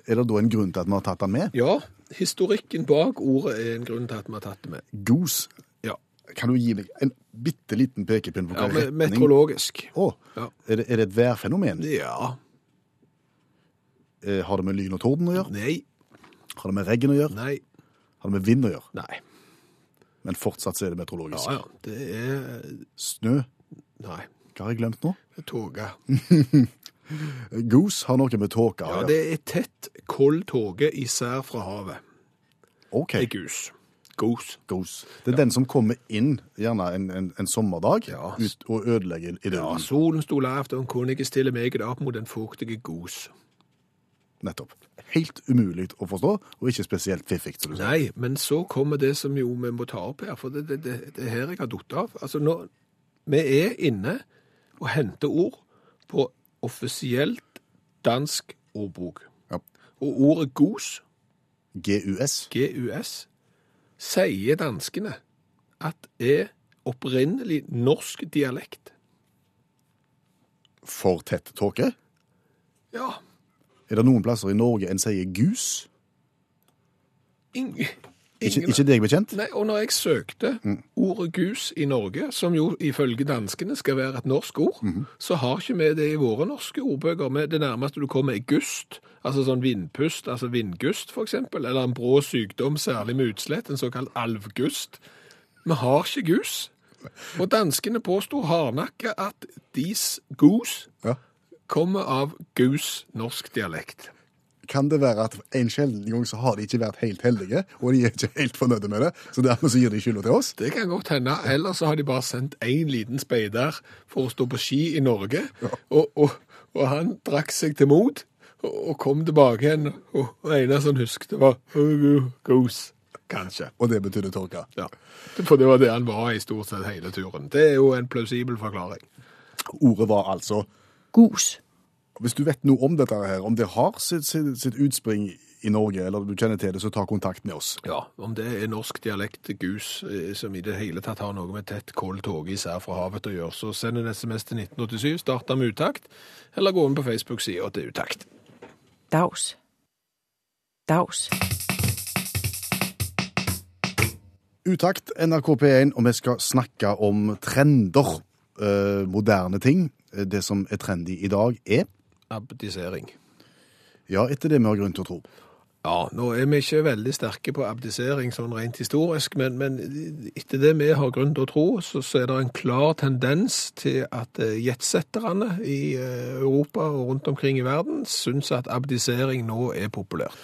Er det da en grunn til at vi har tatt den med? Ja, historikken bak ordet er en grunn til at vi har tatt det med. Goose. Ja, Kan du gi meg en bitte liten pekepinn på ja hva ja, retning Meteorologisk. Å, Ja. er, det, er det et værfenomen? Ja. Eh, Har det med lyn og torden å gjøre? Nei. Har det med regn å gjøre? Nei. Har det med vind å gjøre? Nei. Men fortsatt så er det meteorologisk. Ja, ja. Det er Snø. Nei. Hva har jeg glemt nå? Tåke. Goose har noe med tåke å Ja, gjøre. det er tett, kold tåke især fra havet. OK. Det er gus. Gos. Goose. Det er den som kommer inn gjerne en, en, en sommerdag Ja. ut og ødelegger Ja, idyllen. solen sto lavt, og hun kunne ikke stille meget opp mot den fuktige gos. Nettopp. Helt umulig å forstå, og ikke spesielt fiffig. Nei, men så kommer det som jo vi må ta opp her, for det, det, det, det er her jeg har datt av. Altså, nå, vi er inne og henter ord på offisielt dansk ordbok. Ja. Og ordet gos, GUS. G-U-S, sier danskene at er opprinnelig norsk dialekt. For tett tåke. Ja, Er det noen plasser i Norge en sier gus? ing, Ikke, ikke deg bekjent? Nei, og når jeg søkte ordet gus i Norge, som jo ifølge danskene skal være et norsk ord, så har ikke vi det i våre norske ordbøker. Med det nærmeste du kommer er gust, altså sånn vindpust, altså vindgust eksempel, eller en brå sykdom, særlig med utslett, en såkalt alvgust. Vi har ikke gus. Og danskene påstår hardnakka at dis gus Ja. kommer av gus norsk dialekt. Kan det være at en sjelden gang så har de ikke vært helt heldige, og de er ikke helt fornøyde med det, så dermed så gir de skylda til oss? Det kan godt hende. Eller så har de bare sendt én liten speider for å stå på ski i Norge, og, og, og han drakk seg til mot og, og kom tilbake igjen, og det eneste han husket var «Oh, Goose, kanskje. Og det betydde tåke. Ja. For det var det han var i stort sett hele turen. Det er jo en plausibel forklaring. Ordet var altså gus, Hvis du vet noe om dette her, om det har sitt, sitt, sitt utspring i Norge, eller du kjenner til det, så ta kontakt med oss. Ja, om det er norsk dialekt gus eh, som i det hele tatt har noe med tett, kold tåke især fra havet å gjøre, så send en SMS til 1987, start med utakt, eller gå inn på Facebook-sida til utakt. Daus. Daus. Utakt, NRK P1, og vi skal snakke om trender. eh, moderne ting. Det som er trendy i dag, er Abdisering. Ja, etter det vi har grunn til å tro. Ja, nå er vi ikke veldig sterke på abdisering sånn rent historisk, men, men etter det vi har grunn til å tro, så, så er det en klar tendens til at eh, jetsetterne i eh, Europa og rundt omkring i verden syns at abdisering nå er populært.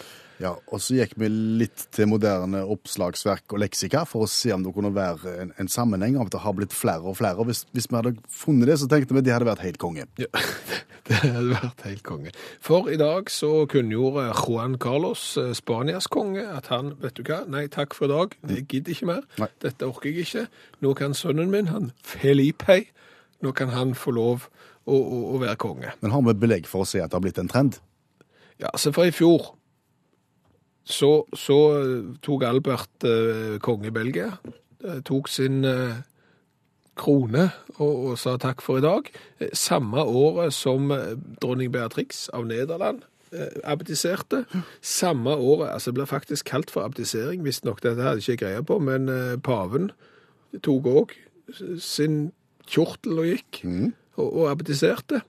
Ja, Og så gikk vi litt til moderne oppslagsverk og leksika for å se om det kunne være en, en sammenheng av at det har blitt flere og flere. Og hvis, hvis vi hadde funnet det, så tenkte vi at det hadde vært helt konge. Ja, det hadde vært helt konge. For i dag så kunngjorde Juan Carlos, eh, Spanias konge, at han, vet du hva, nei takk for i dag, jeg gidder ikke mer, Nei. dette orker jeg ikke. Nå kan sønnen min, han Felipe, nå kan han få lov å, å, å være konge. Men har vi belegg for å se at det har blitt en trend? Ja, så for i fjor så, så eh, tok Albert eh, konge Belgia, eh, tok sin eh, krone og, og sa takk for i dag. Eh, Samme året som dronning Beatrix av Nederland eh, abdiserte. Samme året, altså det ble faktisk kalt for abdisering, visstnok dette hadde jeg ikke greie på, men eh, paven tok òg sin kjortel og gikk, og, og abdiserte.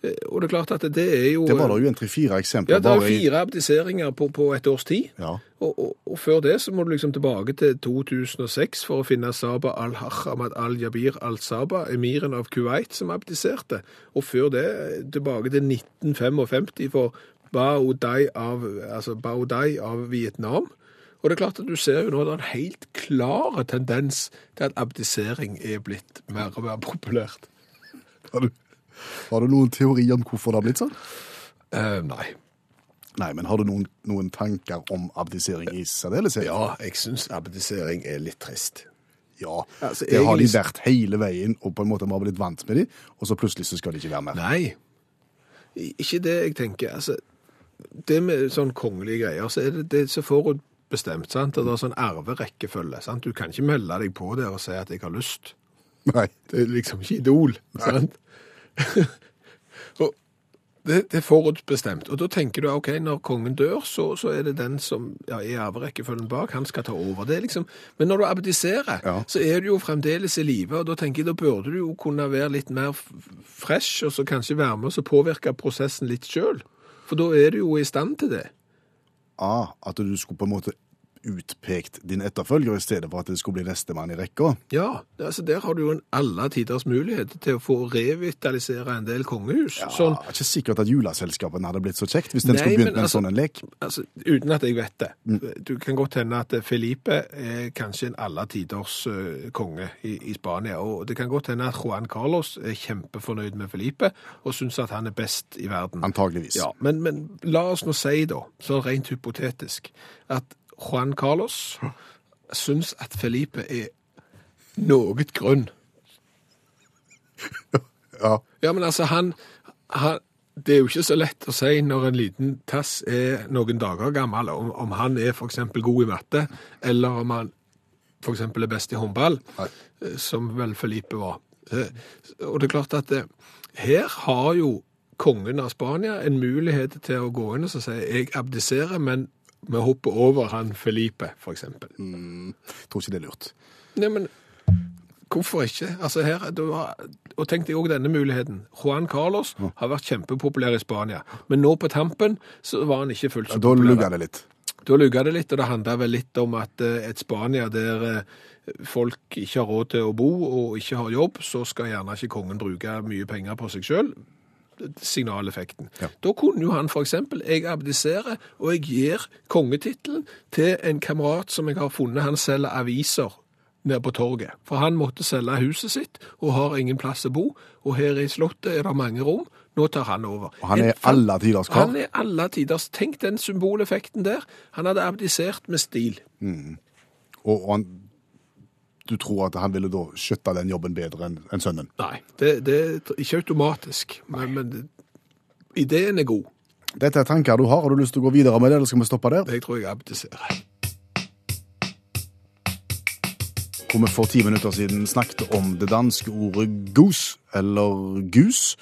Og det er klart at det er jo Det var da jo en tre-fire eksempler ja, det er jo fire abdiseringer på, på et års tid. Ja. Og, og, og før det så må du liksom tilbake til 2006 for å finne Saba al-Hahamad al-Jabir al-Saba, emiren av Kuwait, som abdiserte. Og før det tilbake til 1955 for Bao Dai av, altså Bao Dai av Vietnam. Og det er klart at du ser jo nå det er en helt klar tendens til at abdisering er blitt mer og mer populært. Har du, har du noen teori om hvorfor det har blitt sånn? Eh, nei. Nei, men har du noen, noen tanker om abdisering i særdeleshet? Ja, jeg syns abdisering er litt trist. Ja, Altså, det har de egentlig- vært hele veien, og på en måte vi har blitt vant med de, og så plutselig så skal de ikke være mer. Nei, I- ikke det jeg tenker. Altså, det med sånn kongelige greier, så er det, det er så forutbestemt, sant? Og det er sånn arverekkefølge, sant? Du kan ikke melde deg på der og si at jeg har lyst. Nei. Det er liksom ikke idol, sant? og det, det er forutbestemt. Og da tenker du ok, når kongen dør, så, så er det den som ja, er arverekkefølgen bak, han skal ta over. Det liksom, men når du abdiserer, Ja. så er du jo fremdeles i live, og da tenker jeg da burde du jo kunne være litt mer fresh, og så kanskje være med og påvirke prosessen litt sjøl. For da er du jo i stand til det. Ah, at du skulle på en måte utpekt din etterfølger i stedet for at det skulle bli nestemann i rekka. Ja, altså der har du jo en alle tiders mulighet til å få revitalisere en del kongehus. Ja, Sånn, ikke sikkert at juleselskapene hadde blitt så kjekt hvis den Nei, skulle begynt med med en altså- sånn en lek. altså, uten at jeg vet det. Du kan godt hende at Felipe er kanskje en alle tiders uh, konge i, i Spania, og det kan godt hende at Juan Carlos er kjempefornøyd med Felipe og syns at han er best i verden. Antageligvis. Ja, men, men la oss nå si da, sånn rent hypotetisk, at Juan Carlos syns at Felipe er noe grunn. Ja. Ja, men altså, han, han Det er jo ikke så lett å si når en liten tass er noen dager gammel, om, om han er f.eks. god i matte, eller om han f.eks. er best i håndball, Nei. eh, som vel Felipe var. Eh, Og det er klart at det, her har jo kongen av Spania en mulighet til å gå inn og så si jeg abdiserer, men vi hopper over han Felipe, f.eks. Tror ikke det er lurt. Nei, men hvorfor ikke? Altså her, du har, og tenk deg også denne muligheten. Juan Carlos har vært kjempepopulær i Spania, men nå på tampen så var han ikke fullt så Da populær. lugga det litt. Da lugga det litt, og det handla vel litt om at eh, et Spania der eh, folk ikke har råd til å bo og ikke har jobb, så skal gjerne ikke kongen bruke mye penger på seg sjøl. Signaleffekten. Ja. Da kunne jo han f.eks. jeg abdiserer, og jeg gir kongetittelen til en kamerat som jeg har funnet han selger aviser nede på torget. For han måtte selge huset sitt og har ingen plass å bo. Og her i Slottet er det mange rom. Nå tar han over. Og han er alle tiders kar. Han er alle tiders. Tenk den symboleffekten der. Han hadde abdisert med stil. Og, og han, du tror at han ville da skjøtte den jobben bedre enn enn sønnen? Nei, det, det er ikke automatisk, men, men ideen er god. Dette er tanker du har. Har du lyst til å gå videre med det, eller skal vi stoppe der? Jeg tror jeg abdiserer. Hvor vi for ti minutter siden snakket om det danske ordet gus, eller gus,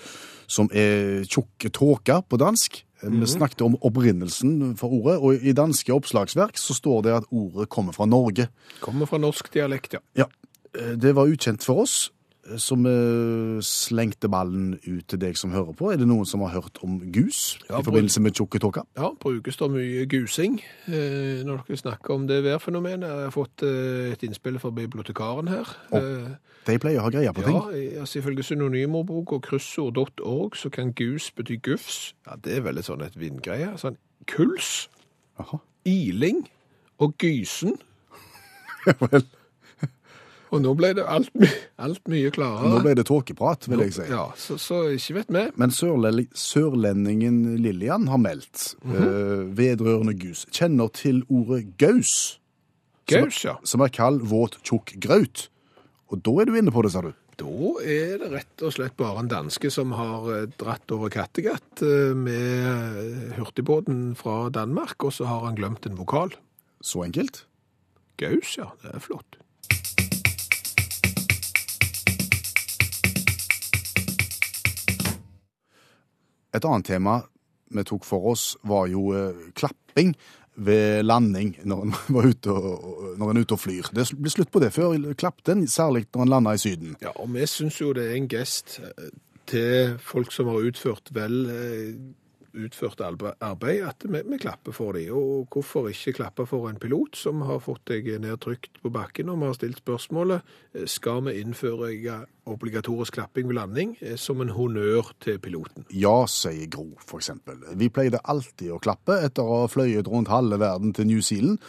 som er tjukke tåka på dansk. Vi snakket om opprinnelsen for ordet, og i danske oppslagsverk så står det at ordet kommer fra Norge. Kommer fra norsk dialekt, ja. Ja, eh, det var ukjent for oss, som eh, slengte ballen ut til deg som hører på. Er det noen som har hørt om gus Ja, i forbindelse med tjukke tåka? Ja, brukes det mye gusing eh, når dere snakker om det værfenomenet. Jeg har fått eh, et innspill fra bibliotekaren her. Oh, Eh, De pleier å ha greie på ja, ting. Ja, altså Ifølge synonymordbok og kryssord.org så kan gus bety gufs. Ja, Det er vel et sånn et vindgreie. Sånn kuls, Aha. iling og gysen. ja Vel, Og nå ble det alt, my alt mye klarere. nå ble det tåkeprat, vil jeg si. Ja, så, så ikke vet vi. Men sørle sørlendingen Lillian har meldt eh, vedrørende gus. Kjenner til ordet gaus, Gaus, ja. som er kald, våt tjukk graut. Og da er du inne på det, sa du. Da er det rett og slett bare en danske som har eh, dratt over Kattegat eh, med hurtigbåten fra Danmark, og så har han glemt en vokal. Så enkelt. Gaus, ja. Det er flott. Et annet tema vi tok for oss, var jo eh, klapping ved landing når en var ute og, når en ute og flyr. Det ble slutt på det før. Klapp den, særlig når en landa i Syden. Ja, og vi syns jo det er en gest eh, til folk som har utført vel eh, utført arbeid, at vi, vi klapper for dem. Og hvorfor ikke klappe for en pilot som har fått deg ned trygt på bakken, og vi har stilt spørsmålet eh, skal vi innføre obligatorisk klapping ved landing eh, som en honnør til piloten. Ja, sier Gro, eksempel. Vi pleide alltid å klappe etter å ha fløyet rundt halve verden til New Zealand.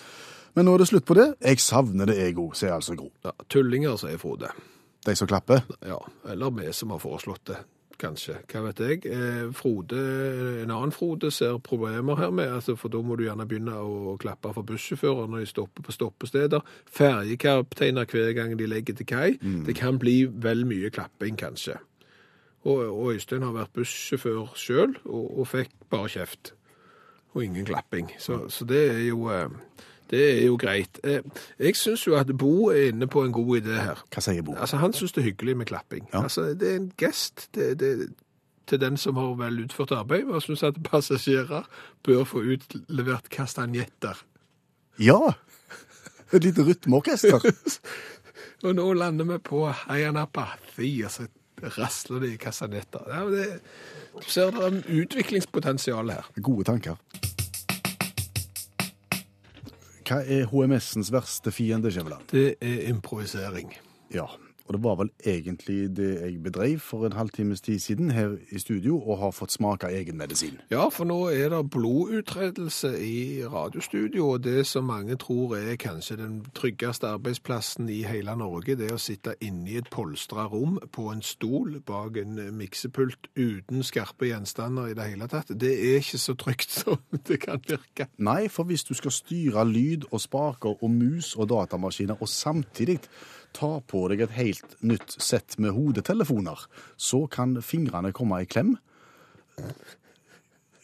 Men nå er det slutt på det. Jeg savner det, jeg òg, sier altså Gro. Ja, tullinger, sier Frode. De som klapper. Ja, eller vi som har foreslått det, kanskje. Hva vet jeg. Eh, Frode, en annen Frode ser problemer her med, altså, for da må du gjerne begynne å klappe for bussjåfører når de stopper på stoppesteder. Ferjekapteiner hver gang de legger til kai. Det kan bli vel mye klapping, kanskje. Og, og Øystein har vært bussjåfør sjøl, og, og fikk bare kjeft. Og ingen klapping. Så, så det er jo eh, Det er jo greit. Eh, Jeg syns jo at Bo er inne på en god idé her. Hva sier Bo? Altså, Han syns det er hyggelig med klapping. Ja. Altså, Det er en gest det, det, til den som har vel utført arbeid, og syns at passasjerer bør få utlevert kastanjetter. Ja! Et lite rytmeorkester. Og nå lander vi på Hayanapathy, og så rasler det i kastanjetter. Ja, det, du ser det er en utviklingspotensial her. Gode tanker. Hva er HMS-ens verste fiende, Skjæveland? Det er improvisering. Ja, og det var vel egentlig det jeg bedrev for en halvtimes tid siden her i studio, og har fått smake egen medisin. Ja, for nå er det blodutredelse i radiostudio, og det som mange tror er kanskje den tryggeste arbeidsplassen i hele Norge, det er å sitte inne i et polstra rom på en stol bak en miksepult uten skarpe gjenstander i det hele tatt. Det er ikke så trygt som det kan virke. Nei, for hvis du skal styre lyd og spaker og mus og datamaskiner, og samtidig ta på deg et helt nytt sett med hodetelefoner, så kan fingrene komme i klem.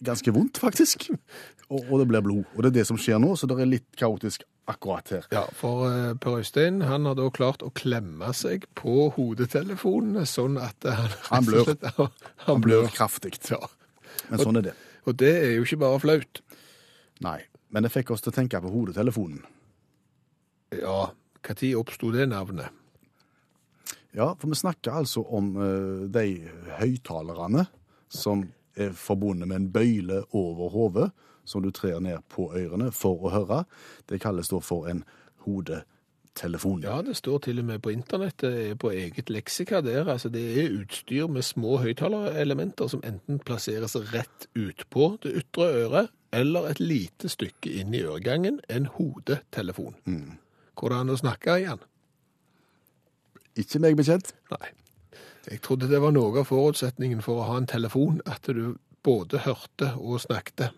Ganske vondt, faktisk. Og, og det blir blod. Og det er det som skjer nå, så det er litt kaotisk akkurat her. Ja, for uh, Per Øystein han har da klart å klemme seg på hodetelefonene, sånn at han Han blør. og Han Han blør kraftig. Ja. Men sånn er det. Og det er jo ikke bare flaut. Nei. Men det fikk oss til å tenke på hodetelefonen. Ja, når oppsto det navnet? Ja, for vi snakker altså om uh, de høyttalerne som er forbundet med en bøyle over hodet, som du trer ned på ørene for å høre. Det kalles da for en hodetelefon. Ja, det står til og med på internett, det er på eget leksika der. Altså, det er utstyr med små høyttalerelementer som enten plasseres rett utpå det ytre øret, eller et lite stykke inn i øregangen, en hodetelefon. Går det an å snakke igjen? Ikke meg bekjent. Nei. Jeg trodde det var noe av forutsetningen for å ha en telefon, at du både hørte og snakket.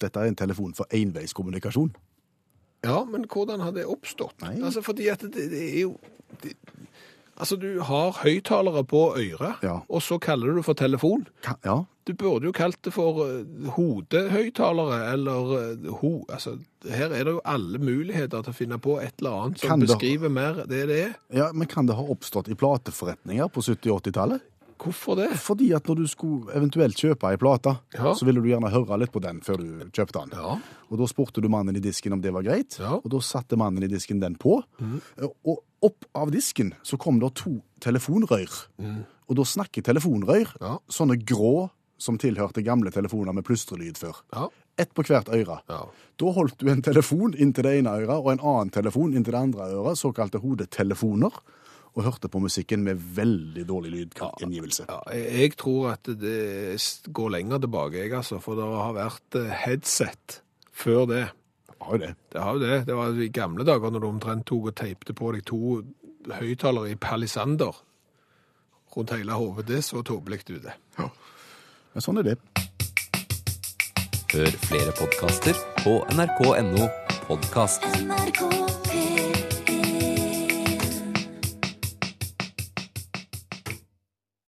Dette er en telefon for enveiskommunikasjon. Ja, men hvordan har det oppstått? Nei. Altså, fordi at det, det er jo... Det, altså, du har høyttalere på øret, Ja. og så kaller du det for telefon. Ka- Ja, Du burde jo kalt det for uh, hodehøyttalere, eller uh, ho... Altså, her er det jo alle muligheter til å finne på et eller annet som det- beskriver mer det det er. ja, men kan det ha oppstått i plateforretninger på 70- og 80-tallet? Hvorfor det? Fordi at når du skulle eventuelt kjøpe ei plate, Ja. så ville du gjerne høre litt på den før du kjøpte den. Ja. Og da spurte du mannen i disken om det var greit, Ja. og da satte mannen i disken den på. Og opp av disken så kom det to telefonrør. Og da snakker telefonrør, sånne grå som tilhørte gamle telefoner med plustrelyd før. Ja. Ett på hvert øre. Ja. Da holdt du en telefon inntil det ene øret og en annen telefon inntil det andre øret, såkalte hodetelefoner, og hørte på musikken med veldig dårlig lydgjengivelse. Ja, jeg, tror at det går lenger tilbake, jeg, altså, for det har vært eh, headset før det. Har jo det. Det har jo det. Det var i gamle dager når du omtrent tok og teipte på deg to høyttalere i palisander rundt hele hodet. Det så tåpelig ut, det. Men sånn er det. Hør flere podkaster på nrk.no podkast. NRK